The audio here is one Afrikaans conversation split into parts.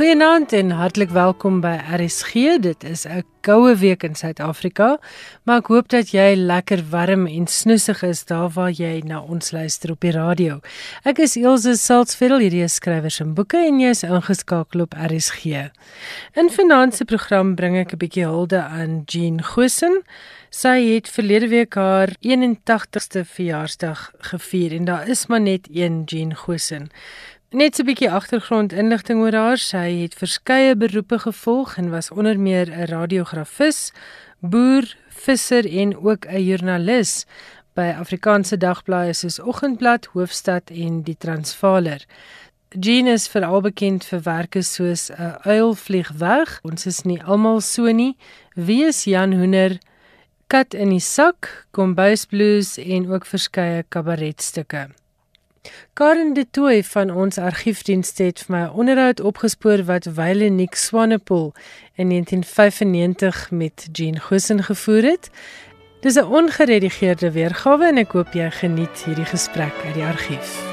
Goeienaand en hartlik welkom by RSG. Dit is 'n koue week in Suid-Afrika, maar ek hoop dat jy lekker warm en snoesig is daar waar jy na ons luister op die radio. Ek is Elsje Salzveld, hierdie skrywers en boeke en jy is ingeskakel op RSG. In se program bring ek 'n bietjie hulde aan Jean Gosen. Sy het verlede week haar 81ste verjaarsdag gevier en daar is maar net een Jean Gosen. Net 'n bietjie agtergrondinligting oor haar. Sy het verskeie beroepe gevolg en was onder meer 'n radiografis, boer, visser en ook 'n joernalis by Afrikaanse dagblaaie soos Oggendblad, Hoofstad en Die Transvaaler. Jean is veral bekend vir werke soos 'n uil vlieg weg. Ons is nie almal so nie. Wie is Jan Hoender? Kat in die sak, kombuisblues en ook verskeie kabaretstukke. Karen de Tooy van ons argiefdiens het vir my 'n onderhoud opgespoor wat Wyle Nick Swanepoel in 1995 met Jean Gosen gevoer het. Dis 'n ongeredigeerde weergawe en ek hoop jy geniet hierdie gesprek uit die argief.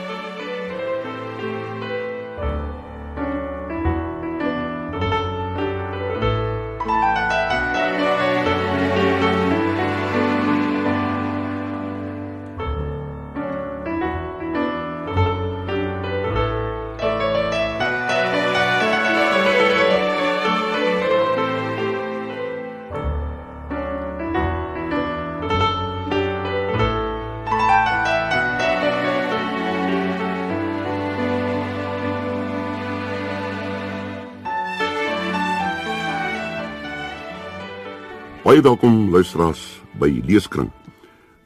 Baie welkom luisteraars by Leeskring.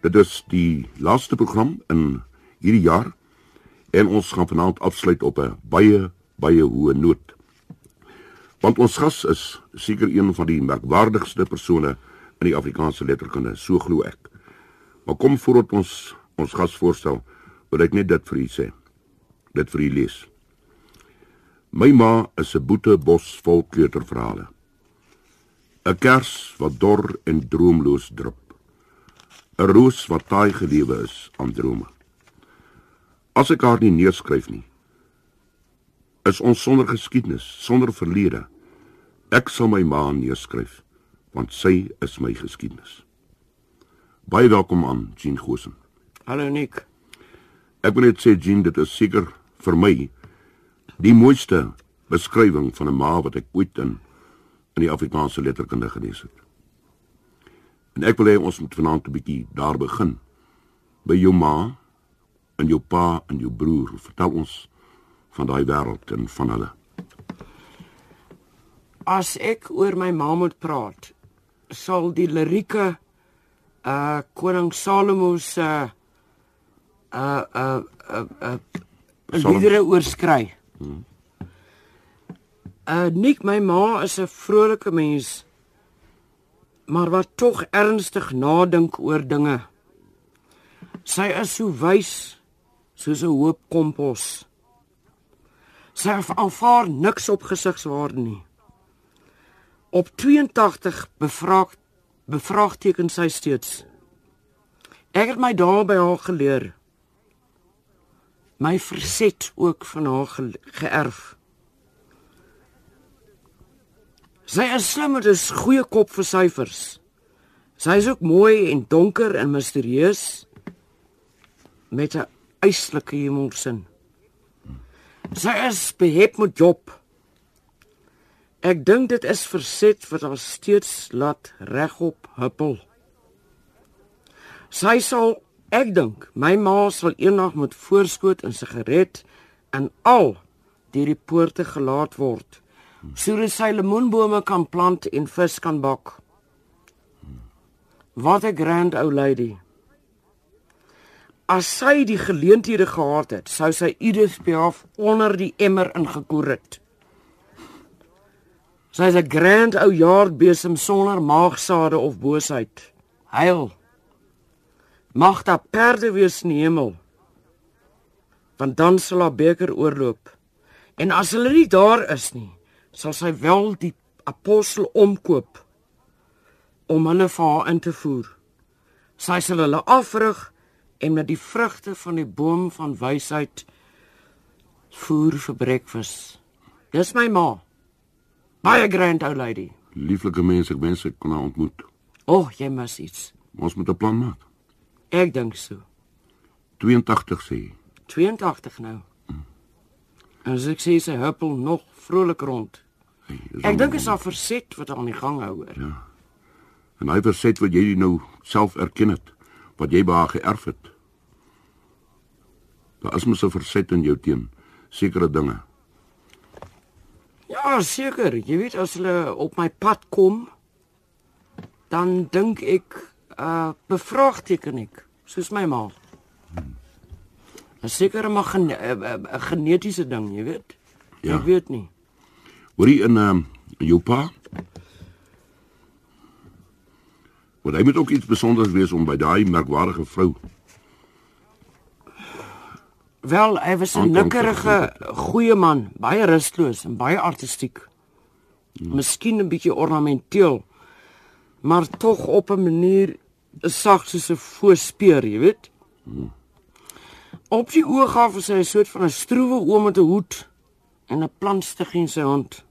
Dit is die laaste program in hierdie jaar en ons gaan vanaand afsluit op 'n baie baie hoë noot. Want ons gas is seker een van die merkwaardigste persone in die Afrikaanse letterkunde, so glo ek. Maar kom voordat ons ons gas voorstel, wil ek net dit vir u sê. Dit vir u lees. My ma is 'n boete bos vol kleuterverhale. 'n kers wat dor en droomloos drup. 'n roos wat taai gelewe is aan drome. As ek haar nie neerskryf nie, is ons sonder geskiedenis, sonder verlede. Ek sal my ma neerskryf, want sy is my geskiedenis. Baie welkom aan Jean Gosen. Hallo Nick. Ek wil net sê Jean, dit is seker vir my die mooiste beskrywing van 'n ma wat ek ooit in in die Afrikaanse letterkunde gelees het. En ek wil hê ons moet vanaand 'n bietjie daar begin by jou ma en jou pa en jou broer. Vertel ons van daai wêreld en van hulle. As ek oor my ma moet praat, sal die lirieke uh koning Salomo se uh uh uh, uh liedere oorskry. Hmm. Uh Nick, my ma is 'n vrolike mens, maar wat tog ernstig nadink oor dinge. Sy is so wys soos 'n hoop kompos. Sy aanvaar niks op gesigswaarde nie. Op 82 bevraag bevraagteken sy steeds. Ek het my daar by haar geleer. My verset ook van haar ge geërf. Sy is slim met 'n goeie kop vir syfers. Sy is ook mooi en donker en misterieus met 'n eislike humorsin. Sy is behep met job. Ek dink dit is verset wat haar steeds laat regop huppel. Sy sal, ek dink, my ma sal eendag met voorskoot en sigaret en al deur die poorte gelaat word sodat sy lemoenbome kan plant en vis kan bak. Wat 'n grand ou lady. As sy die geleenthede gehad het, sou sy Edith Piaf onder die emmer ingekoer het. Sy is 'n grand ou jaardbesem sonder maagsade of boosheid. Heil. Mag daar perde wees in die hemel. Want dan sal haar beker oorloop. En as hulle nie daar is nie, sal sy wel die apostel omkoop om hulle vir haar in te voer. Sy sal hulle afrig en met die vrugte van die boom van wysheid voer vir breakfast. Dis my ma. Baie grand ou lady. Lieflike mens, ek wens ek kon haar ontmoet. O, oh, jy mis iets. Ons moet 'n plan maak. Ek dink so. 82 sê. jy. 82 nou. En as ek sê sy huppel nog vrolik rond. Ek dink is daar verset wat aan die gang hou hoor. Ja. En hy verset wat jy nou self erken het, wat jy by haar geërf het. Daar is mos 'n verset in jou teen sekere dinge. Ja, seker. Jy weet as hulle op my pad kom, dan dink ek uh bevraagteken ek, soos my ma. 'n Sekere maar gene, 'n genetiese ding, jy weet. Ja. Ek weet nie. Hoorie in ehm um, jou pa? Want hy moet ook iets besonders wees om by daai merkwaardige vrou. Wel, hy was 'n nikkerige, goeie man, baie rusteloos en baie artistiek. Miskien 'n bietjie ornamenteel, maar tog op 'n manier sag soos 'n voorspeer, jy weet. Op die oog af was hy 'n soort van 'n stroewe oom met 'n hoed en 'n plantstig in sy hand.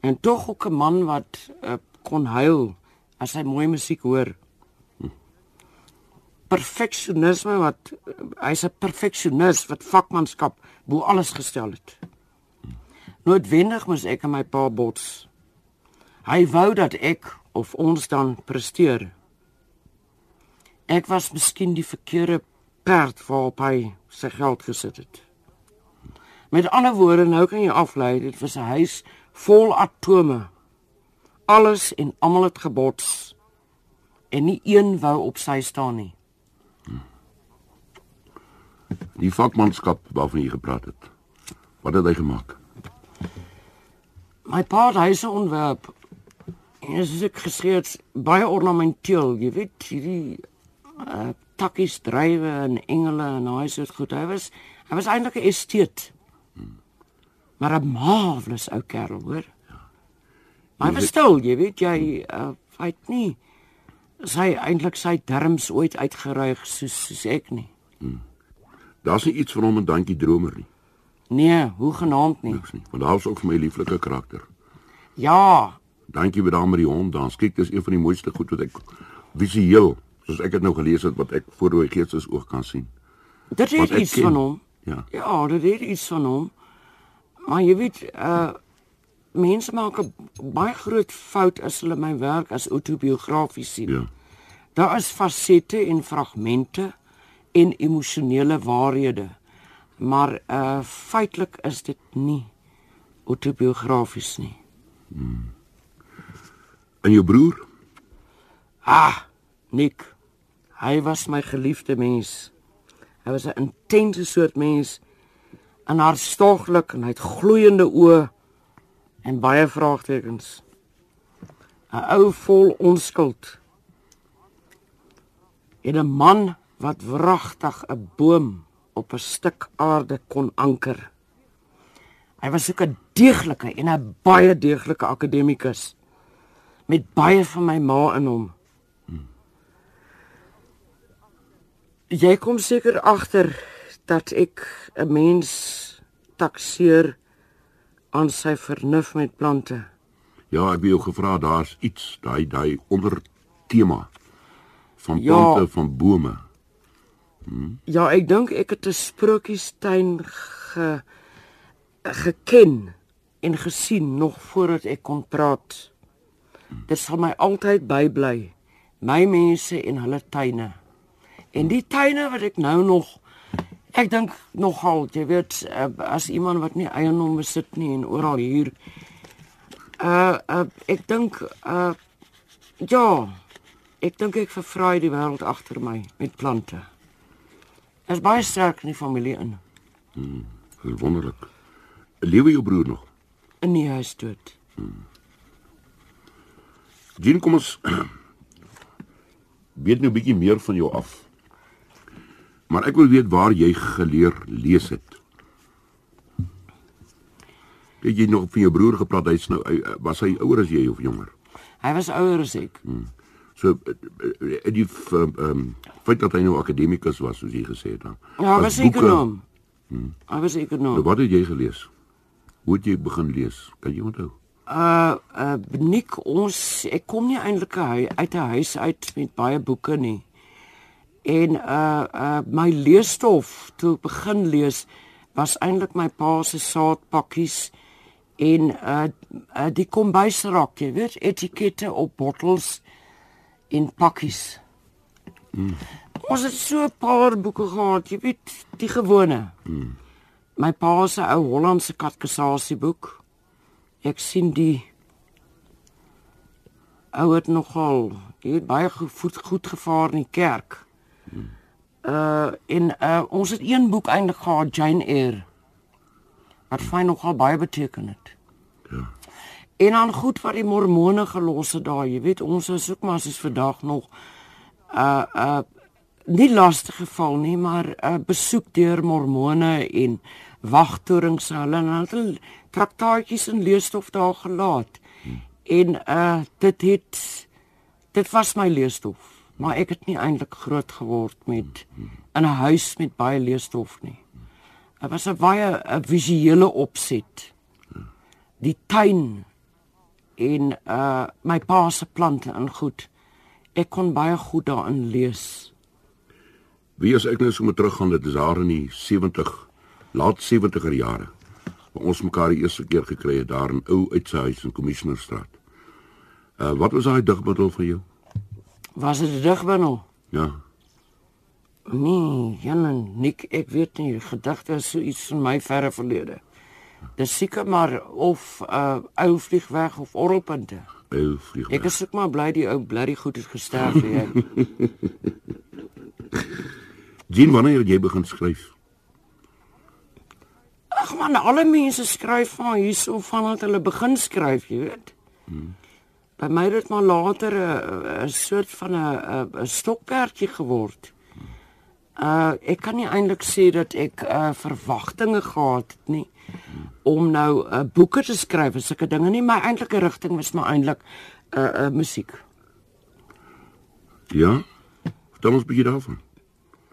En tog ook 'n man wat uh, kon huil as hy mooi musiek hoor perfeksionisme wat hy's 'n perfeksionis wat vakmanskap bo alles gestel het. Noodwendig moes ek en my pa bots. Hy wou dat ek of ons dan presteer. Ek was miskien die verkeerde perd waarop hy sy geld gesit het. Met ander woorde, nou kan jy aflei, dit was 'n huis vol atome. Alles en almal het gebots en nie een wou op sy staan nie. Die vakmanskap waarvan jy gepraat het. Wat het hy gemaak? My pa het huise ontwerp. En soos ek gesê het, baie ornamenteel, jy weet, hierdie uh, takkies drywe en engele en daai soort goed. Hy was hy was eintlik 'n esteet. Maar 'n marvelous ou kerel, hoor. Maar hy was stil, jy weet, jy uh, hy het nie sy eintlik sy darmes ooit uitgeruig soos soos ek nie. Daar's nie iets van hom in Dankie Dromer nie. Nee, hoe genaamd nie. Niks nie. Want daar's ook vir my lieflike karakter. Ja, Dankie vir daai met die hond. Dan kyk dis een van die mooiste goed wat ek visueel, soos ek dit nou gelees het wat ek voor my geestes oog kan sien. dit ek iets ken. van hom. Ja. Ja, dit het iets van hom. Maar jy weet, uh mense maak 'n baie groot fout as hulle my werk as autobiografies sien. Ja. Daar is fasette en fragmente en emosionele waarhede. Maar uh feitelik is dit nie autobiografies nie. En jou broer? Ah, Nick. Hy was my geliefde mens. Hy was 'n intense soort mens en hartstoglik en hy het gloeiende oë en baie vraagtekens. 'n Ou vol onskuld. En 'n man wat wragtig 'n boom op 'n stuk aarde kon anker. Hy was ook 'n deeglike en 'n baie deeglike akademikus met baie van my ma in hom. Jy kom seker agter dat ek 'n mens takseer aan sy vernuf met plante. Ja, ek het jou gevra, daar's iets, daai daai onder tema van Ja. plante, van bome. Ja, ek dink ek het 'n sprokiestuin ge geken en gesien nog voordat ek kon praat. Dit sal my altyd bybly. My mense en hulle tuine. En die tuine wat ek nou nog ek dink nogal, jy weet, eh, as iemand wat nie eiendom besit nie en oral hier uh, uh ek dink uh ja, ek dink ek vervraai die wêreld agter my met plante. Is baie sterk in die familie in. Dis wonderlik. Lewe jou broer nog? In die huis dood. Jean, kom ons weet nou 'n bietjie meer van jou af. Maar ek wil weet waar jy geleer lees het. Het jy nog van jou broer gepraat? Hy's nou was hy ouer as jy of jonger? Hy was ouer as ek. So eh, eh, die f- ehm um, feit dat hy nou akademikus was soos jy gesê het dan. Ja, hy as was boeke- ekonom. Hy was ekonom. Nou, wat het jy gelees? Hoe het jy begin lees? Kan jy onthou? Uh uh Nik ons ek kom nie eintlik uit 'n huis uit met baie boeke nie. En uh uh my leesstof toe ek begin lees was eintlik my pa se saadpakkies en uh, uh die kombuisrak, jy weet, etikette op bottels en pakkies. Mm. Ons het so 'n paar boeke gehad, jy weet, die gewone. Mm. My pa se ou Hollandse katekisasieboek. Ek sien die ouer nogal, jy weet, baie goed goed gevaar in die kerk. Uh en uh ons het een boek eintlik gehad, Jane Eyre wat vir my nogal baie beteken het. Ja. En dan goed wat die mormone gelos het daar, jy weet ons is ook maar soos vandag nog uh uh nie lastige geval nie, maar uh, besoek deur mormone en wagtorings hulle en hulle traktaatjies en leesstof daar gelaat. Hmm. En uh dit het dit was my leesstof, maar ek het nie eintlik groot geword met in 'n huis met baie leesstof nie. Dit was 'n baie 'n visuele opset. Die tuin en uh my pa se plante en goed. Ek kon baie goed daarin lees. Wie as ek nou sommer teruggaan dit is daar in die 70 laat 70er jare. Waar ons mekaar die eerste keer gekry het daar in ou uit sy huis in Commissionerstraat. Uh wat was daai digbundel vir jou? Was dit 'n digbundel? Ja. Nee, Jan, nik ek weet nie, gedigte is so iets van my verre verlede. Dis seker maar of 'n uh, ou vlieg weg of orrelpunte. Ou vlieg weg. Ek is ook maar bly die ou blerrie goed het gesterf jy. Jean, wanneer jy begin skryf? Ag man, alle mense skryf van hierso van dat hulle begin skryf, jy weet. Hmm. By my het dit maar later 'n 'n soort van 'n 'n stokperdjie geword. Uh ek kan nie eintlik sê dat ek uh verwagtinge gehad het nie om nou 'n uh, boeke te skryf en sulke dinge nie. My eintlike rigting was maar eintlik uh uh musiek. Ja. Vertel ons 'n bietjie daarvan.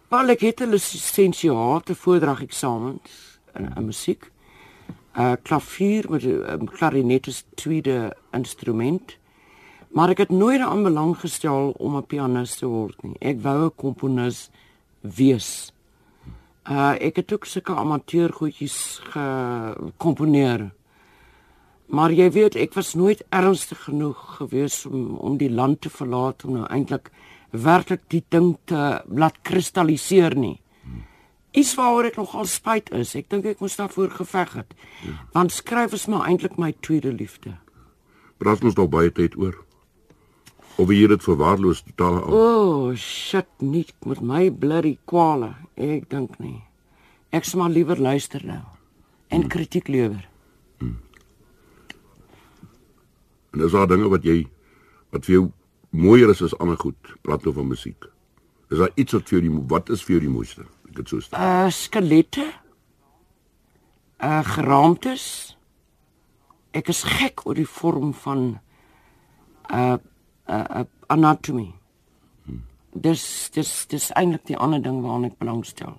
Wel ek het 'n lisensiate voordrag eksamens in, in musiek. Uh klavier met 'n um, klarinet is tweede instrument. Maar ek het nooit aan belang gestel om 'n pianis te word nie. Ek wou 'n komponis wees. Uh ek het ook sulke amateur goedjies gekomponeer. Maar jy weet, ek was nooit ernstig genoeg gewees om om die land te verlaat om nou eintlik werklik die ding te laat kristalliseer nie. Iets waaroor ek nogal spyt is. Ek dink ek moes daarvoor geveg het. Ja. Want skryf is maar eintlik my tweede liefde. Praat ons nog baie tyd oor. Of hier dit verwaarloos totaal al. O, oh, shit, nie met my bloody kwale. Ek dink nie. Ek sal maar liewer luister nou en hmm. kritiek lewer. Hmm. En is daar dinge wat jy wat vir jou mooier is as ander goed? Praat nou van musiek. Is daar iets wat vir jou die wat is vir jou die mooiste? Ek het so staan. Uh skelette. Uh geraamtes. Ek is gek oor die vorm van uh uh, uh anatomy. Dis dis dis eintlik die ander ding waaraan ek belangstel.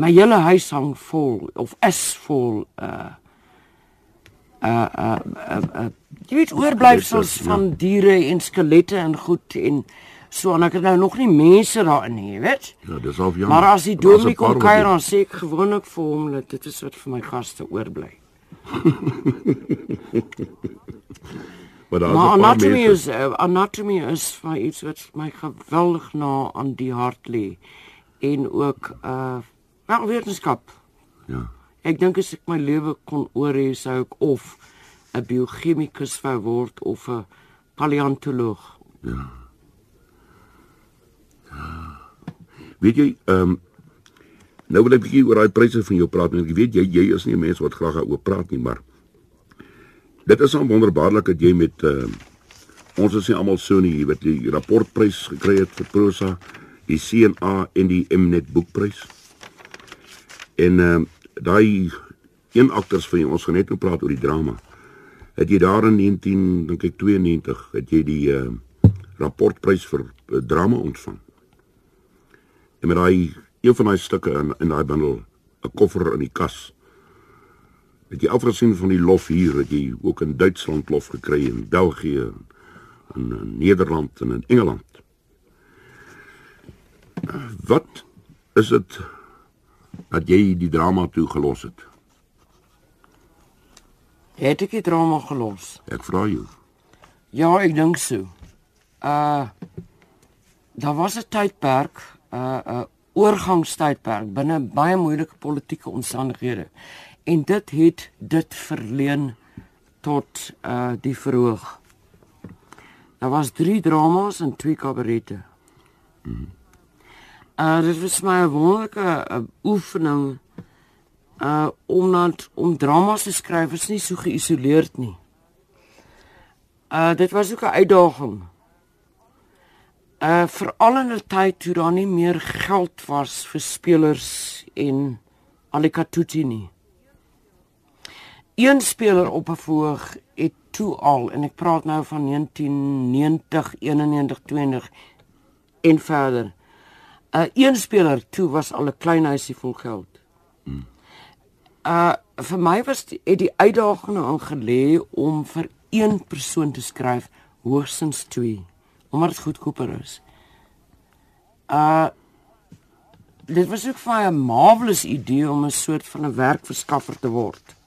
My hele huis hang vol of is vol uh uh uh, uh, uh jy weet oorblyfsels ja. van diere en skelette en goed en so en ek het nou nog nie mense daarin nie, weet? Ja, dis al jammer. Maar as die dominee kom kuier dan sê ek gewoonlik vir hom dat dit is wat vir my gaste oorbly. Maar anatomy is uh, anatomy is vir iets wat my geweldig na aan die hart lê en ook uh wel wetenskap. Ja. Ek dink as ek my lewe kon oor hê sou ek of 'n biochemikus wou word of 'n paleontoloog. Ja. Ja. Weet jy, ehm um, nou wil ek bietjie oor daai pryse van jou praat. Ek weet jy jy is nie 'n mens wat graag daaroor praat nie, maar Dit is wonderbaarlik dat jy met uh, ons is nie almal so nie, jy weet die rapportprys gekry het vir prosa, die CNA en die Mnet boekprys. En uh, daai een akters van jou, ons gaan net nou praat oor die drama. Het jy daar in 19 dink ek 92 het jy die uh, rapportprys vir uh, drama ontvang. En met daai een van daai stukke in in daai bundel, 'n koffer in die kas Het jy afgesien van die lof hier, het jy ook in Duitsland lof gekry en België en in Nederland en in Engeland. Wat is dit dat jy die drama toe gelos het? Het ek die drama gelos? Ek vra jou. Ja, ek dink so. Uh daar was 'n tydperk, 'n uh, 'n uh, oorgangstydperk binne baie moeilike politieke omstandighede. En dit het dit verleen tot uh die verhoog. Daar was 3 dramas en 2 kabarette. Mm. Uh dit was my wonderlike uh, oefening uh omdat om dramas te skryf is nie so geïsoleerd nie. Uh dit was ook 'n uitdaging. Uh veral in 'n tyd toe daar nie meer geld was vir spelers en alikatuti nie. Een speler op 'n verhoog het toe al en ek praat nou van 1990, 91, 92 en verder. Uh een speler toe was al 'n klein huisie vol geld. Hmm. Uh vir my was die, het die uitdaging aangelê om vir een persoon te skryf hoogstens 2 omdat dit goedkoper is. Uh dit was ook vir 'n marvelous idee om 'n soort van 'n werkverskaffer te word.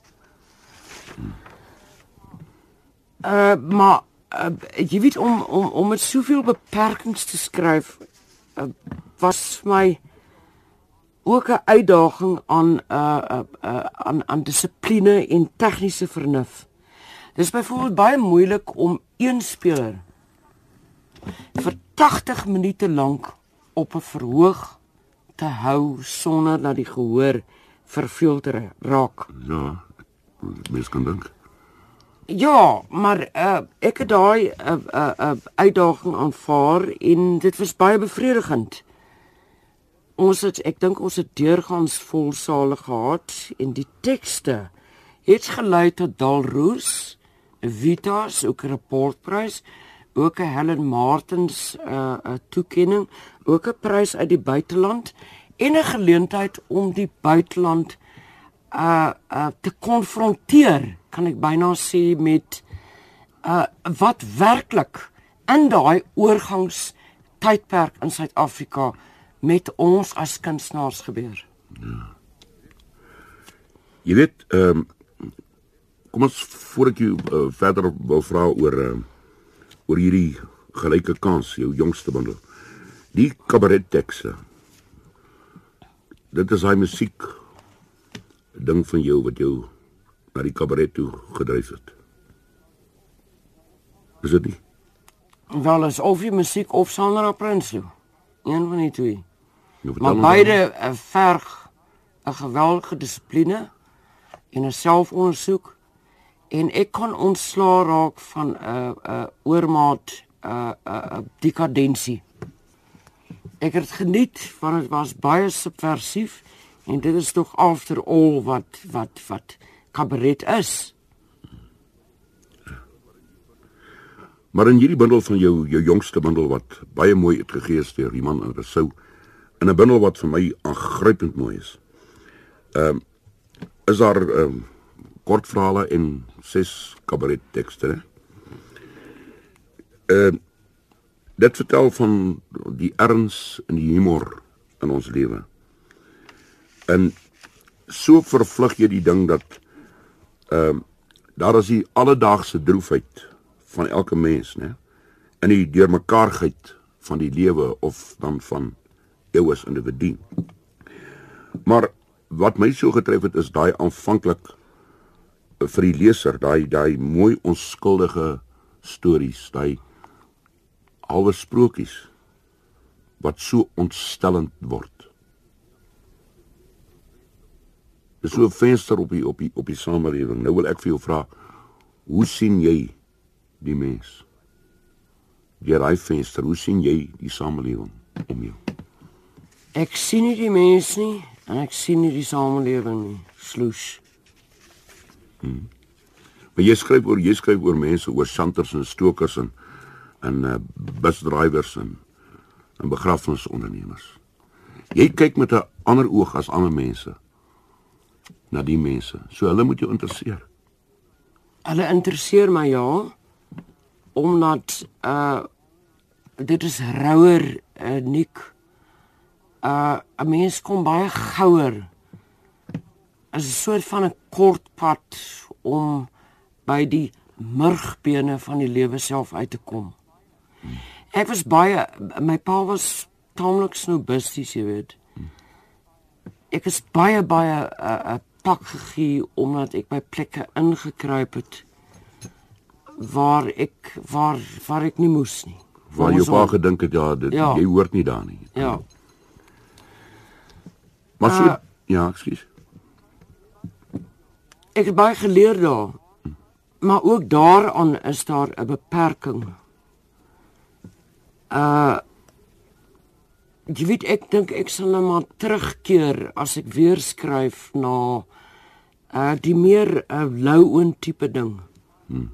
Uh maar uh, jy weet om om om met soveel beperkings te skryf uh, was my ook 'n uitdaging aan uh, uh, uh aan aan dissipline en tegniese vernuf. Dis byvoorbeeld baie moeilik om een speler vir 80 minute lank op 'n verhoog te hou sonder dat die gehoor verveel te raak. Ja, mens kan dink. Ja, maar uh, ek het daai uh, uh, uh, uitdaging aanvaar en dit was baie bevredigend. Ons het ek dink ons het deurgangs vol sale gehad en die tekste het gelei tot Dalroos Vitas ook 'n rapportprys, ook 'n Helen Martins 'n uh, toekenning, ook 'n prys uit die buiteland en 'n geleentheid om die buiteland uh uh te konfronteer, kan ek byna sê met uh wat werklik in daai oorgangs tydperk in Suid-Afrika met ons as kunstenaars gebeur. Ja. Jy weet, ehm um, kom ons voor ek jou uh, verder wil vra oor uh, oor hierdie gelyke kans, jou jongste bundel. Die kabaret tekste. Dit is hy musiek ding van jou wat jou na die kabaret toe gedryf het. Is dit nie? Wel is of jy musiek of Sandra Prinsloo. Een van die twee. Nou, maar beide uh, verg 'n geweldige dissipline en 'n selfondersoek en ek kon ontslaa raak van 'n uh, 'n uh, oormaat 'n uh, 'n uh, dekadensie. Ek het geniet want dit was baie subversief en dit is tog after all wat wat wat kabaret is. Maar in hierdie bundel van jou jou jongste bundel wat baie mooi uitgegee is deur iemand in Rousseau in 'n bundel wat vir my aangrypend mooi is. Ehm um, is daar ehm um, kortverhale en ses kabarettekste. Ehm uh, dit vertel van die erns en die humor in ons lewe. En so vervlug jy die ding dat ehm uh, daar is die alledaagse droefheid van elke mens, né? In die deurmekaarheid van die lewe of dan van jou as individu. Maar wat my so getref het is daai aanvanklik vir die leser daai daai mooi onskuldige stories, daai alwe sprokies wat so ontstellend word. Dis so 'n venster op die op die op die samelewing. Nou wil ek vir jou vra, hoe sien jy die mens? Deur daai venster, hoe sien jy die samelewing om jou? Ek sien nie die mens nie en ek sien nie die samelewing nie. Sloes. Hmm. Maar jy skryf oor jy skryf oor mense oor shanters en stokers en en uh, busdrywers en en begrafnisondernemers. Jy kyk met 'n ander oog as ander mense. Na die mense. So hulle moet jou interesseer. Hulle interesseer my ja omdat uh dit is rouer uh, nik. Uh 'n mens kom baie gouer. Is 'n soort van 'n kort pad om by die murgbene van die lewe self uit te kom. Ek was baie my pa was taamlik snobisties, jy weet. Ek is baie baie 'n uh, uh, pak gegee omdat ek by plekke ingekruip het waar ek waar waar ek nie moes nie. Waar jou pa gedink het ja, dit, ja, jy hoort nie daar nie. Ja. Maar so uh, ja, ekskuus. Ek het baie geleer daar. Maar ook daaraan is daar 'n beperking. Uh jy weet ek dink ek sal nou maar terugkeer as ek weer skryf na uh die meer uh, lou-oon tipe ding. Hmm.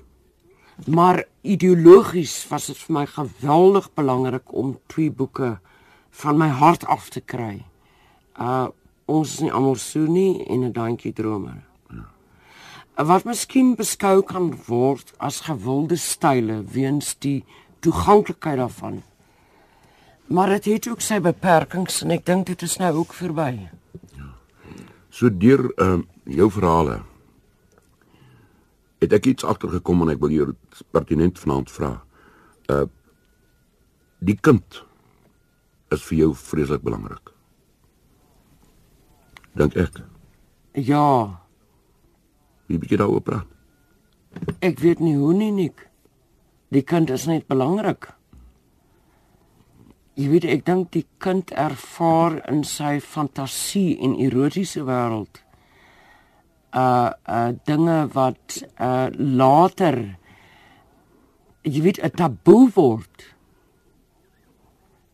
Maar ideologies was dit vir my geweldig belangrik om twee boeke van my hart af te kry. Uh ons is nie almal so nie en 'n daantjie dromer. Ja. Wat miskien beskou kan word as gewilde style weens die toeganklikheid daarvan. Maar dit het ook sy beperkings en ek dink dit is nou ook verby. Ja. So deur uh jou verhale het ek iets agtergekom en ek wil jou pertinent vanaand vra. Uh die kind is vir jou vreeslik belangrik. Dink ek. Ja. Wie bietjie daaroor praat. Ek weet nie hoe nie nik. Die kind is net belangrik. Jy weet ek dink die kind ervaar in sy fantasie en erotiese wêreld uh uh dinge wat uh later jy weet 'n taboe word.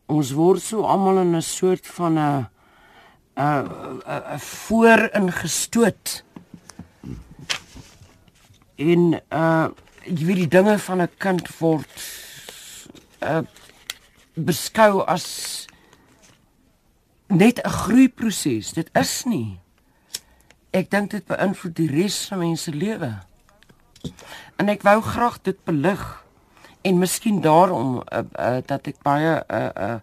Ons word so almal in 'n soort van 'n 'n 'n vooringestoot. In uh jy weet die dinge van 'n kind word uh beskou as net 'n groeiproses. Dit is nie ek dink dit beïnvloed die res van mense lewe. En ek wou graag dit belig en miskien daarom uh, uh, dat ek baie uh, uh,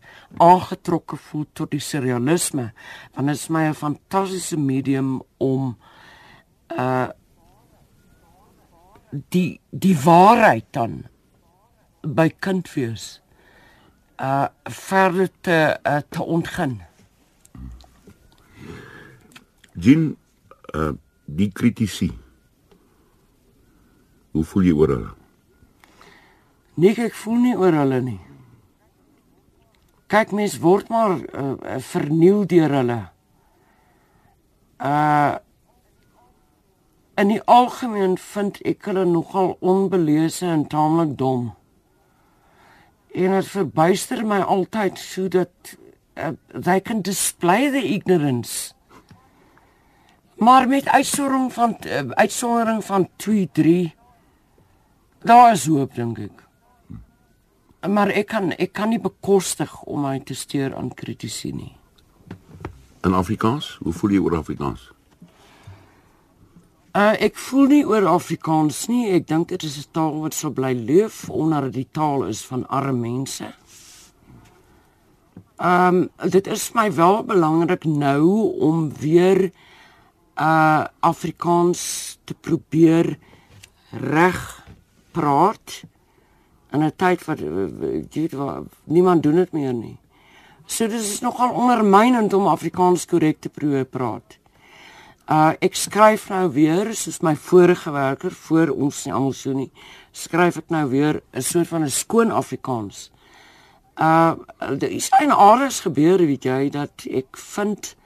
aangetrokke voel tot die surrealisme want dit is my 'n fantastiese medium om uh die die waarheid dan by kindfees uh verder te uh, te ontgin. Jean uh die kritici. Hoe voel jy oor hulle? Nee, ek voel nie oor hulle nie. Kyk mens word maar uh, verniel deur hulle. Uh in die algemeen vind ek hulle nogal onbelese en taamlik dom. En dit verbuister my altyd so dat uh, they can display the ignorance Maar met uitsondering van uh, uitsondering van 2 3 daar is hoop dink ek. Maar ek kan ek kan nie bekostig om my te steur aan kritisie nie. In Afrikaans, hoe voel jy oor Afrikaans? Uh ek voel nie oor Afrikaans nie. Ek dink dit is 'n taal wat sal bly leef omdat dit die taal is van arme mense. Ehm um, dit is my wel belangrik nou om weer uh Afrikaans te probeer reg praat in 'n tyd wat jy weet wat niemand doen dit meer nie. So dit is nogal ondermynend om Afrikaans korrek te probeer praat. Uh ek skryf nou weer soos my vorige werker voor ons nie almal so nie. Skryf ek nou weer 'n soort van 'n skoon Afrikaans. Uh daar is 'n aardige gebeur, weet jy, dat ek vind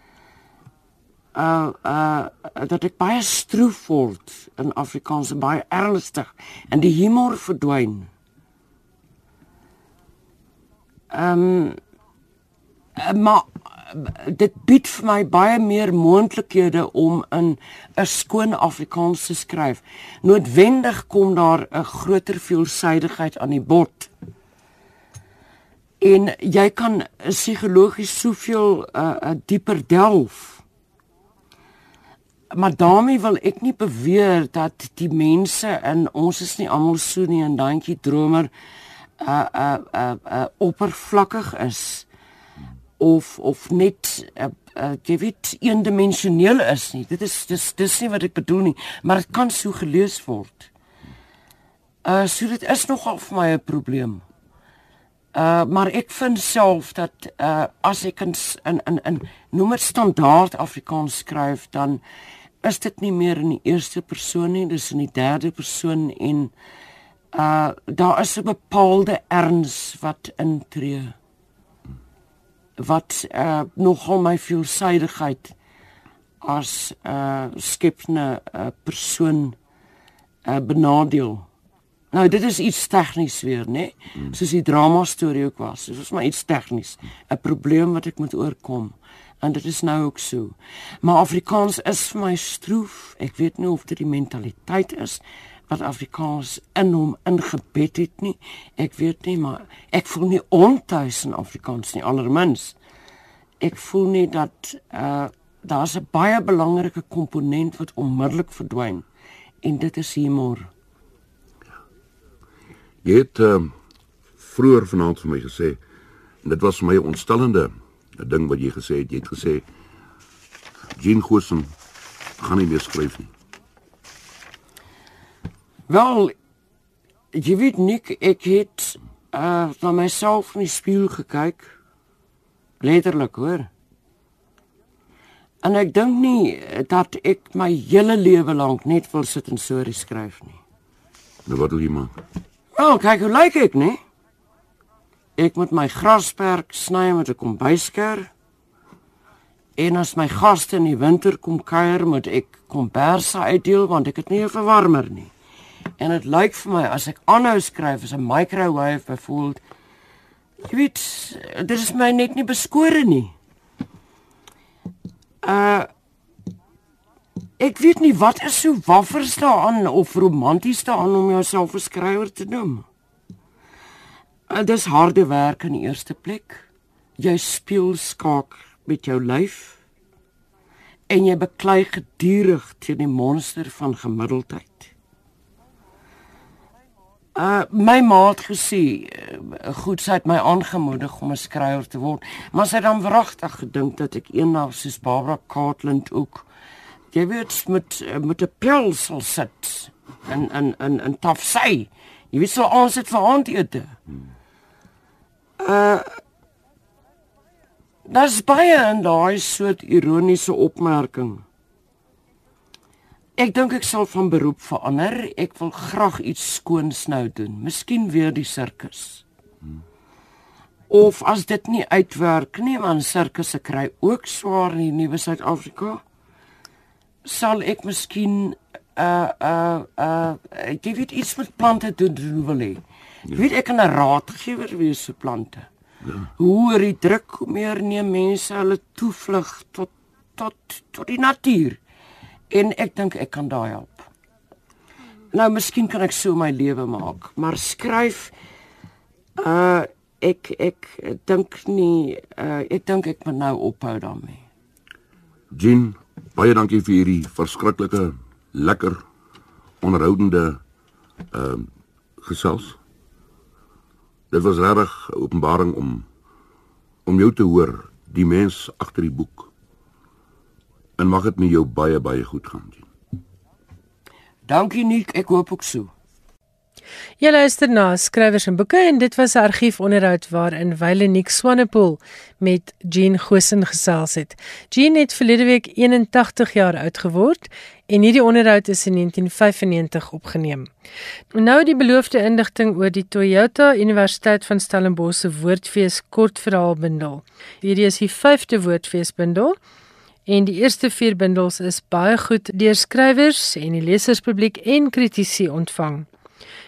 uh uh dat ek baie stroef word in Afrikaans baie ernstig en die humor verdwyn. Ehm um, maar dit bied vir my baie meer moontlikhede om in 'n skoon Afrikaans te skryf. Noodwendig kom daar 'n groter veelsidigheid aan die bod. En jy kan psigologies soveel uh dieper delf maar daarmee wil ek nie beweer dat die mense in ons is nie almal so nie en dankie dromer uh uh uh, uh oppervlakkig is of of net uh, uh jy weet eendimensioneel is nie. Dit is dis dis nie wat ek bedoel nie, maar dit kan so gelees word. Uh so dit is nogal vir my 'n probleem. Uh maar ek vind self dat uh as ek in in in, in dit standaard Afrikaans skryf dan is dit nie meer in die eerste persoon nie, dis in die derde persoon en uh daar is 'n bepaalde erns wat intree wat uh nogal my veelsidigheid as 'n uh, skepne uh, persoon uh benadeel. Nou dit is iets tegnies weer, né? Nee? Soos die drama storie ook was. Dit was maar iets tegnies, 'n probleem wat ek moet oorkom. En dit is nou ook so. Maar Afrikaans is vir my stroef. Ek weet nie of dit die mentaliteit is wat Afrikaans in hom ingebed het nie. Ek weet nie, maar ek voel nie ontuis in Afrikaans nie allermins. Ek voel nie dat uh daar's 'n baie belangrike komponent wat onmiddellik verdwyn en dit is humor. Jy het uh, vroeër vanaand vir my gesê en dit was vir my ontstellende 'n ding wat jy gesê het. Jy het gesê Jean Gosen gaan nie meer skryf nie. Wel, jy weet nik ek het uh na myself in die spieël gekyk. Letterlik, hoor. En ek dink nie dat ek my hele lewe lank net wil sit en stories skryf nie. Nou wat doen jy man? Wel, kyk hoe lyk ek, nee. Ek moet my grasperk sny met 'n kombuisker. En as my gaste in die winter kom kuier, moet ek komberse uitdeel want ek het nie 'n verwarmer nie. En dit lyk vir my as ek aanhou skryf as 'n microwave byvoorbeeld jy weet, dit is my net nie beskore nie. Uh Ek weet nie wat is so waffers daaraan of romanties daaraan om jouself 'n skrywer te noem. Uh, dis harde werk in die eerste plek. Jy speel skaak met jou lyf en jy beklei gedurig teen die monster van gemiddeldheid. Uh my ma het gesê, uh, goed sy het my aangemoedig om 'n skrywer te word, maar sy het dan wragtig gedink dat ek eendag soos Barbara Cartland ook jy weet met met 'n pil sal sit in in in in tafsy. Jy weet so ons het vir aandete. Uh Dis baie en daai soort ironiese opmerking. Ek dink ek sal van beroep verander. Ek wil graag iets skoons nou doen. Miskien weer die sirkus. Of as dit nie uitwerk nie, want sirkusse kry ook swaar in die nuwe Suid-Afrika. Sal ek miskien uh uh uh ek weet iets met plante doen wil hê. Ek weet ek 'n raadgewer wees vir plante. Ja. Hoe ry druk hoe meer neem mense hulle toevlug tot tot tot die natuur en ek dink ek kan daai help. Nou miskien kan ek so my lewe maak, maar skryf uh ek ek dink nie uh ek dink ek moet nou ophou daarmee. Jean, baie dankie vir hierdie verskriklike lekker onderhoudende ehm uh, gesels. Dit was regtig 'n openbaring om om jou te hoor, die mens agter die boek en mag dit met jou baie baie goed gaan. Dankie Nik, ek hoop ook so. Jy luister na skrywers en boeke en dit was 'n argiefonderhoud waarin Wyleniek Swanepoel met Jean Gosen gesels het. Jean het verlede week 81 jaar oud geword en hierdie onderhoud is in 1995 opgeneem. Nou die beloofde inligting oor die Toyota Universiteit van Stellenbosch se woordfees kortverhaalbundel. Hierdie is die 5de woordfeesbundel En die eerste 4 bundels is baie goed deur skrywers en die leserspubliek en kritici ontvang.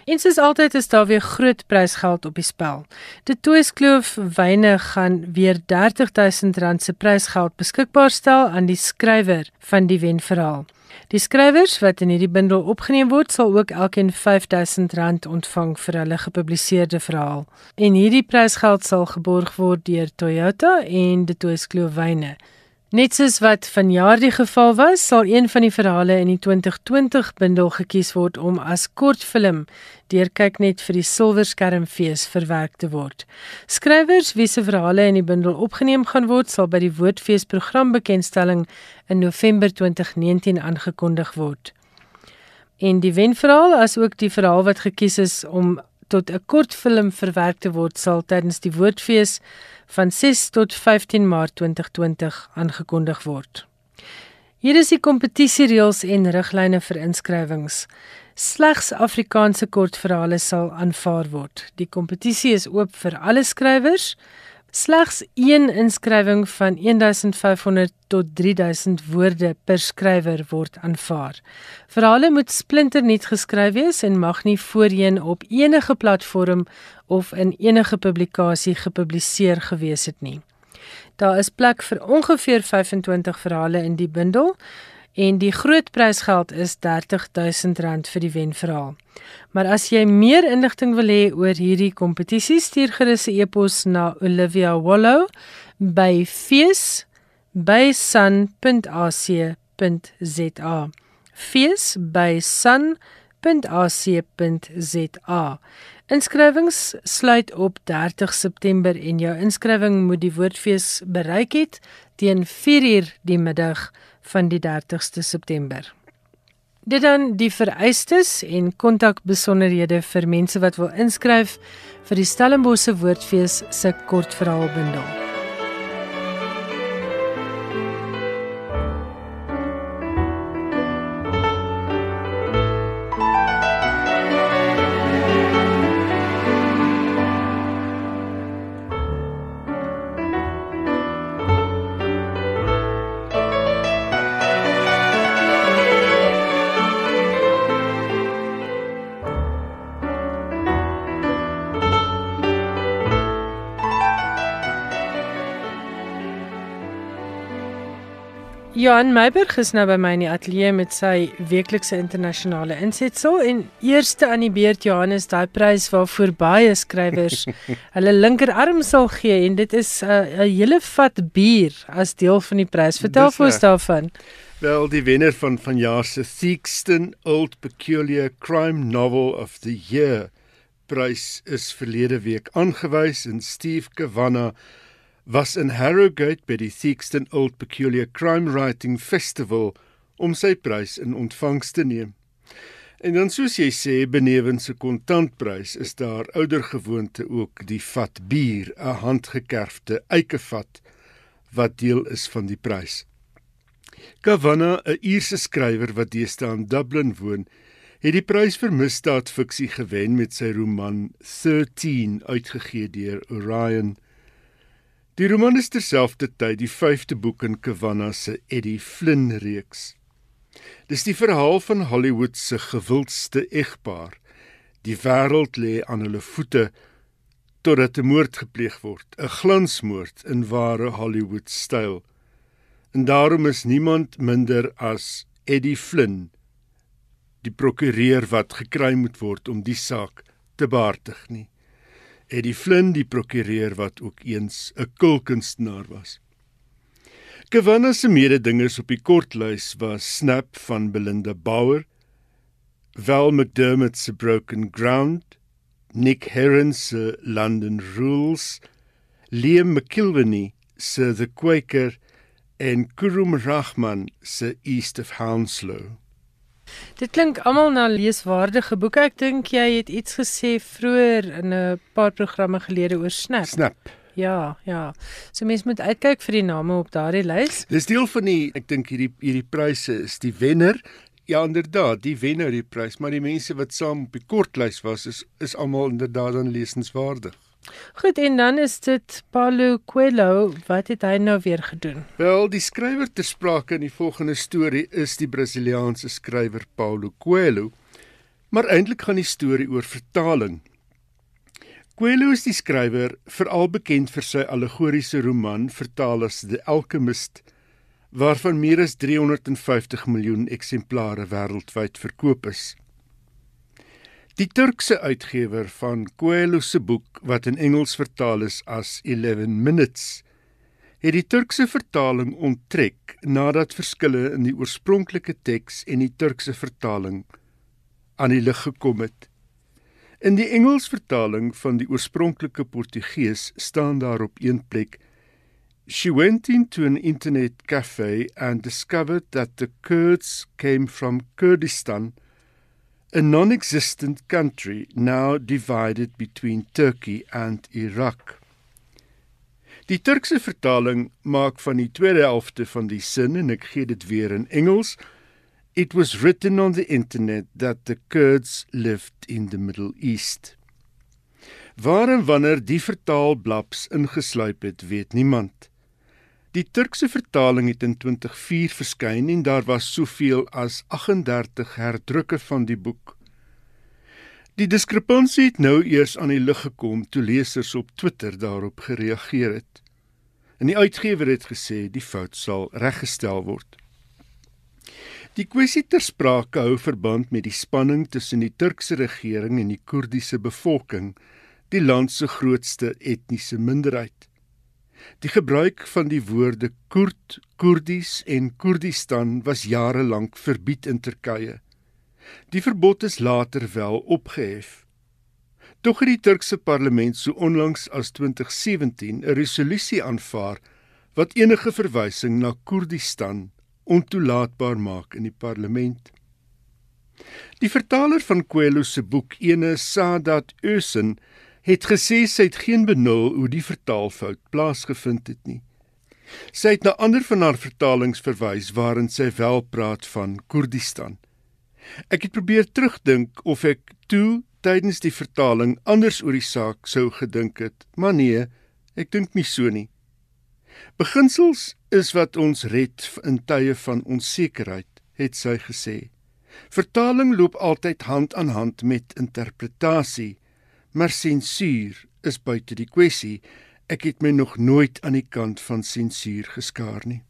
En soos altyd is daar weer groot prysgeld op die spel. Die Toeskloof wyne gaan weer R30000 se prysgeld beskikbaar stel aan die skrywer van die wenverhaal. Die skrywers wat in hierdie bundel opgeneem word, sal ook elkeen R5000 ontvang vir hulle gepubliseerde verhaal. En hierdie prysgeld sal geborg word deur Toyota en die Toeskloof wyne Net soos wat vanjaar die geval was, sal een van die verhale in die 2020 bundel gekies word om as kortfilm deur kyk net vir die Silverskermfees verwerk te word. Skrywers wie se verhale in die bundel opgeneem gaan word, sal by die Woordfees programbekendstelling in November 2019 aangekondig word. En die wenverhaal as ook die verhaal wat gekies is om tot 'n kortfilm verwerk te word, sal tydens die Woordfees van 6 tot 15 Maart 2020 aangekondig word. Hier is die kompetisiereëls en riglyne vir inskrywings. Slegs Afrikaanse kortverhale sal aanvaar word. Die kompetisie is oop vir alle skrywers. Slegs een inskrywing van 1500 tot 3000 woorde per skrywer word aanvaar. Verhale moet splinternuut geskryf wees en mag nie voorheen op enige platform of in enige publikasie gepubliseer gewees het nie. Daar is plek vir ongeveer 25 verhale in die bundel en die groot prysgeld is R30000 vir die wenverhaal. Maar as jy meer inligting wil hê oor hierdie kompetisie, stuur gerus 'n e-pos na Olivia Wallow by fees@sun.ac.za. fees@sun.ac.za. Inskrywings sluit op 30 September en jou inskrywing moet die woordfees bereik het teen 4uur die middag van die 30ste September. Dit dan die vereistes en kontakbesonderhede vir mense wat wil inskryf vir die Stellenbosse Woordfees se kortverhaalbundel. Johan Meiberg is nou by my in die ateljee met sy weeklikse internasionale insetsel en eerste aan die beurt Johannes daai prys waarvoor baie skrywers hulle linkerarm sal gee en dit is 'n uh, 'n hele vat bier as deel van die prys. Vertel vir ons daarvan. Wel die wenner van vanjaar se Theakston Old Peculiar Crime Novel of the Year prys is verlede week aangewys en Steve Kavanagh was in Harrogate by die Theakston Old Peculiar Crime Writing Festival om sy prys in ontvangs te neem. En dan soos jy sê benewens 'n kontantprys is daar oudergewoonte ook die vat bier, 'n handgekerfde eikevat wat deel is van die prys. Kavanagh, 'n Ierse skrywer wat deesdae in Dublin woon, het die prys vir misdaadfiksie gewen met sy roman 13 uitgegee deur Orion. Die roman is terselfdertyd die 5de boek in Kavanagh se Eddie Flynn reeks. Dis die verhaal van Hollywood se gewildste egpaar. Die wêreld lê aan hulle voete totdat 'n moord gepleeg word, 'n glansmoord in ware Hollywood styl. En daarom is niemand minder as Eddie Flynn, die prokureur wat gekry moet word om die saak te behartig nie. Eddie Flynn, die prokureur wat ook eens 'n kulkunstenaar was. Kavanagh se mededingers op die kortlys was Snap van Belinda Bauer, Val McDermott se Broken Ground, Nick Herron se London Rules, Liam McKilveny se The Quaker en Kurum Rahman se East of Hounslow. Dit klink almal na leeswaardige boeke. Ek dink jy het iets gesê vroeër in 'n paar programme gelede oor Snap. Snap. Ja, ja. So mense moet uitkyk vir die name op daardie lys. Dis deel van die ek dink hierdie hierdie pryse is die wenner. Ja, inderdaad, die wenner die prys, maar die mense wat saam op die kortlys was is is almal inderdaad dan lesenswaardig. Goed en dan is dit Paulo Coelho, wat het hy nou weer gedoen? Wel, die skrywer ter sprake in die volgende storie is die Brasiliaanse skrywer Paulo Coelho. Maar eintlik gaan die storie oor vertaling. Coelho is die skrywer veral bekend vir sy allegoriese roman vertaal as The Alchemist waarvan meer as 350 miljoen eksemplare wêreldwyd verkoop is. Die Turkse uitgewer van Coelho se boek wat in Engels vertaal is as 11 Minutes het die Turkse vertaling onttrek nadat verskille in die oorspronklike teks en die Turkse vertaling aan die lig gekom het. In die Engels vertaling van die oorspronklike Portugees staan daar op een plek She went into an internet cafe and discovered that the Kurds came from Kurdistan, a non-existent country now divided between Turkey and Iraq. Die Turkse vertaling maak van die tweede helfte van die sin en ek gee dit weer in Engels. It was written on the internet that the Kurds lived in the Middle East. Waar en wanneer die vertaalblaps ingesluip het, weet niemand. Die Turkse vertaling het in 2004 verskyn en daar was soveel as 38 herdrukke van die boek. Die diskrepansie het nou eers aan die lig gekom toe lesers op Twitter daarop gereageer het. En die uitgewer het gesê die fout sal reggestel word. Die kwessie ter sprake hou verband met die spanning tussen die Turkse regering en die Koerdiese bevolking, die land se grootste etniese minderheid. Die gebruik van die woorde Koerd, Koerdies en Koerdistan was jare lank verbied in Turkye. Die verbod is later wel opgehef. Tog het die Turkse parlement so onlangs as 2017 'n resolusie aanvaar wat enige verwysing na Koerdistan ontoelaatbaar maak in die parlement. Die vertaler van Coelho se boek Ene Sadat Ösen het gesê sy het geen benul hoe die vertaalfout plaasgevind het nie. Sy het na ander van haar vertalings verwys waarin sy wel praat van Koerdistan. Ek het probeer terugdink of ek toe tydens die vertaling anders oor die saak sou gedink het, maar nee, ek dink nie so nie. Beginsels is wat ons red in tye van onsekerheid, het sy gesê. Vertaling loop altyd hand aan hand met interpretasie, maar sensuur is buite die kwessie. Ek het my nog nooit aan die kant van sensuur geskaar nie.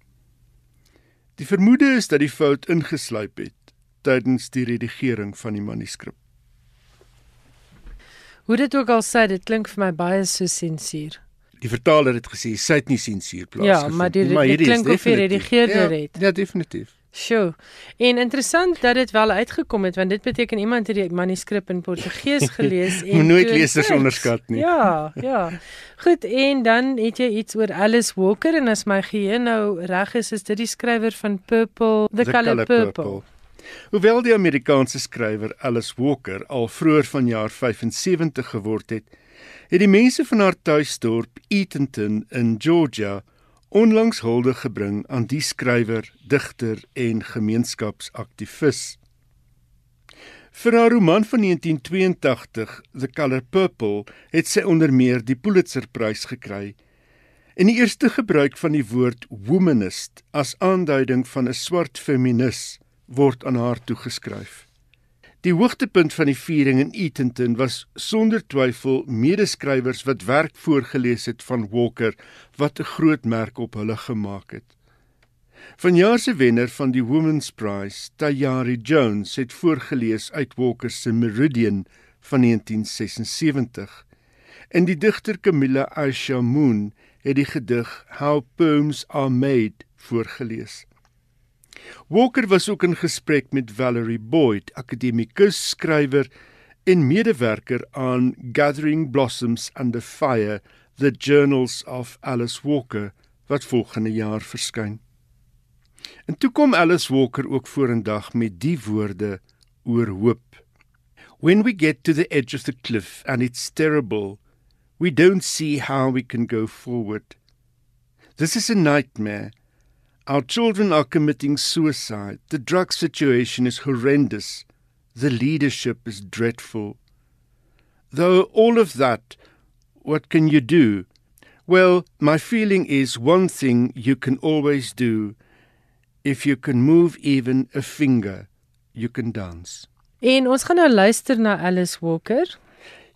Die vermoede is dat die fout ingesluip het tydens die redigering van die manuskrip. Hoe dit ook al sê, dit klink vir my baie so sensuur. Die vertaler het gesê sy het nie sensuur plaas Ja, maar die, maar die klink of die redigeerder ja, het. Ja, definitief. Sjoe. En interessant dat dit wel uitgekom het want dit beteken iemand het die manuskrip in Portugees gelees en Moet nooit lesers onderskat nie. Ja, ja. Goed, en dan het jy iets oor Alice Walker en as my geheue nou reg is, is dit die skrywer van Purple, The, The Color, Color Purple. Purple. Hoewel die Amerikaanse skrywer Alice Walker al vroeër vanjaar 75 geword het, het die mense van haar tuisdorp Eatonton in Georgia onlangs hulde gebring aan die skrywer, digter en gemeenskapsaktivis. Vir haar roman van 1982, The Color Purple, het sy onder meer die Pulitzerprys gekry. En die eerste gebruik van die woord womanist as aanduiding van 'n swart feminis word aan haar toegeskryf. Die hoogtepunt van die viering in Eatonton was sonder twyfel medeskrywers wat werk voorgeles het van Walker wat 'n groot merk op hulle gemaak het. Vanjaar se wenner van die Women's Prize, Tayari Jones, het voorgeles uit Walker se Meridian van 1976. En die digter Camilla Aisha Moon het die gedig How Poems Are Made voorgeles. Walker was ook in gesprek met Valerie Boyd, akademikus, skrywer en medewerker aan Gathering Blossoms Under Fire: The Journals of Alice Walker wat volgende jaar verskyn. En toe kom Alice Walker ook vorendag met die woorde oor hoop. When we get to the edge of the cliff and it's terrible, we don't see how we can go forward. This is a nightmare Our children are committing suicide. The drug situation is horrendous. The leadership is dreadful. Though all of that, what can you do? Well, my feeling is one thing you can always do. If you can move even a finger, you can dance. En ons gaan nou luister na Alice Walker.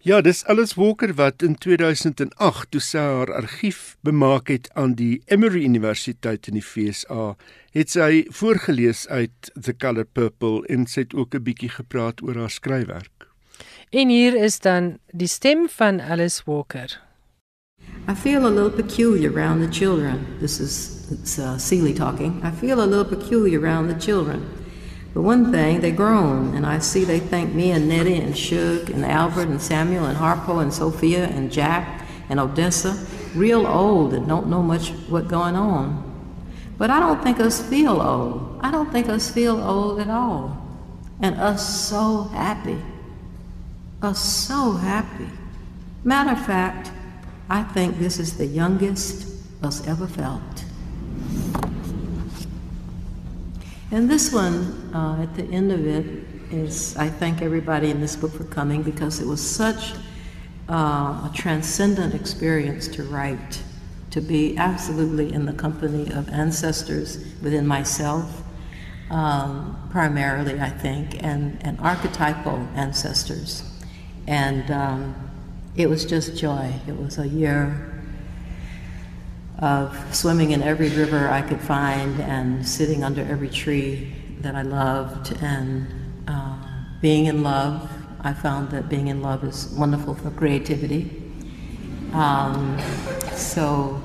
Ja, dis Alice Walker wat in 2008 toe sy haar argief bemaak het aan die Emory Universiteit in die FSA, het sy voorgeles uit The Color Purple en sy het ook 'n bietjie gepraat oor haar skryfwerk. En hier is dan die stem van Alice Walker. I feel a little peculiar around the children. This is it's uh, Seeley talking. I feel a little peculiar around the children. But one thing, they're grown, and I see they think me and Nettie and Shug and Albert and Samuel and Harpo and Sophia and Jack and Odessa real old and don't know much what going on. But I don't think us feel old. I don't think us feel old at all. And us so happy. Us so happy. Matter of fact, I think this is the youngest us ever felt. And this one, uh, at the end of it, is I thank everybody in this book for coming because it was such uh, a transcendent experience to write, to be absolutely in the company of ancestors within myself, um, primarily, I think, and, and archetypal ancestors. And um, it was just joy. It was a year of swimming in every river I could find and sitting under every tree that I loved and uh, being in love. I found that being in love is wonderful for creativity. Um, so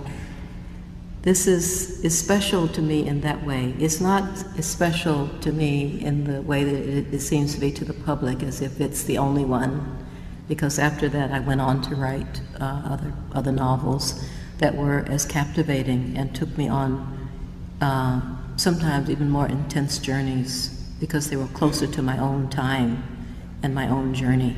this is, is special to me in that way. It's not special to me in the way that it, it seems to be to the public, as if it's the only one, because after that I went on to write uh, other, other novels that were as captivating and took me on uh, sometimes even more intense journeys because they were closer to my own time and my own journey.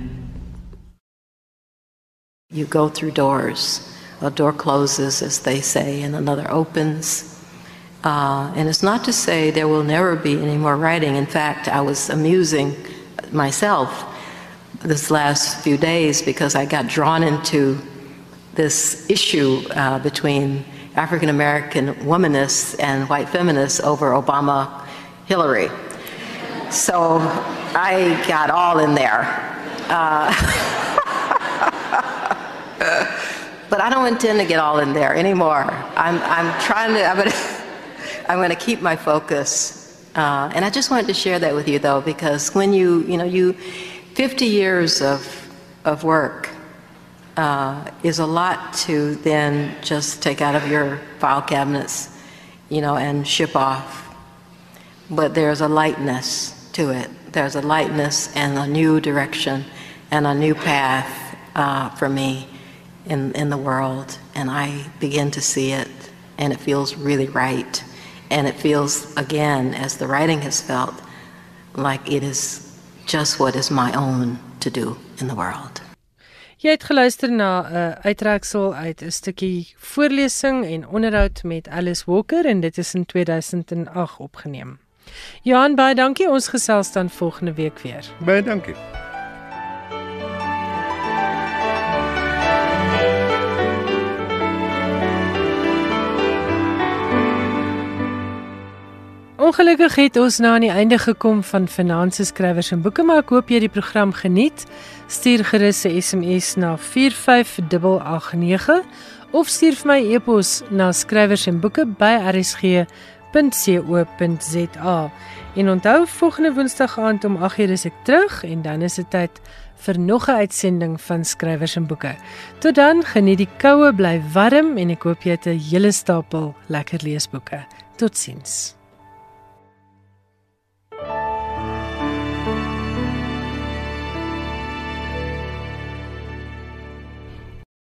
You go through doors. A door closes, as they say, and another opens. Uh, and it's not to say there will never be any more writing. In fact, I was amusing myself this last few days because I got drawn into this issue uh, between African American womanists and white feminists over Obama Hillary. So I got all in there. Uh, but I don't intend to get all in there anymore. I'm, I'm trying to, I'm gonna, I'm gonna keep my focus. Uh, and I just wanted to share that with you though, because when you, you know, you, 50 years of, of work, uh, is a lot to then just take out of your file cabinets, you know, and ship off. But there's a lightness to it. There's a lightness and a new direction and a new path uh, for me in, in the world. And I begin to see it, and it feels really right. And it feels, again, as the writing has felt, like it is just what is my own to do in the world. Jy het geluister na 'n uh, uittreksel uit 'n stukkie voorlesing en onderhoud met Alice Walker en dit is in 2008 opgeneem. Johan, baie dankie. Ons gesels dan volgende week weer. Baie dankie. Ongelukkig het ons nou aan die einde gekom van Finansies Skrywers en Boeke, maar ek hoop jy die program geniet. Stuur gerus 'n SMS na 45889 of stuur vir my e-pos na skrywersenboeke@rsg.co.za. En onthou volgende Woensdag aand om 8:00 is ek terug en dan is dit tyd vir nog 'n uitsending van Skrywers en Boeke. Tot dan, geniet die koue, bly warm en ek hoop jy het 'n hele stapel lekker leesboeke. Totsiens.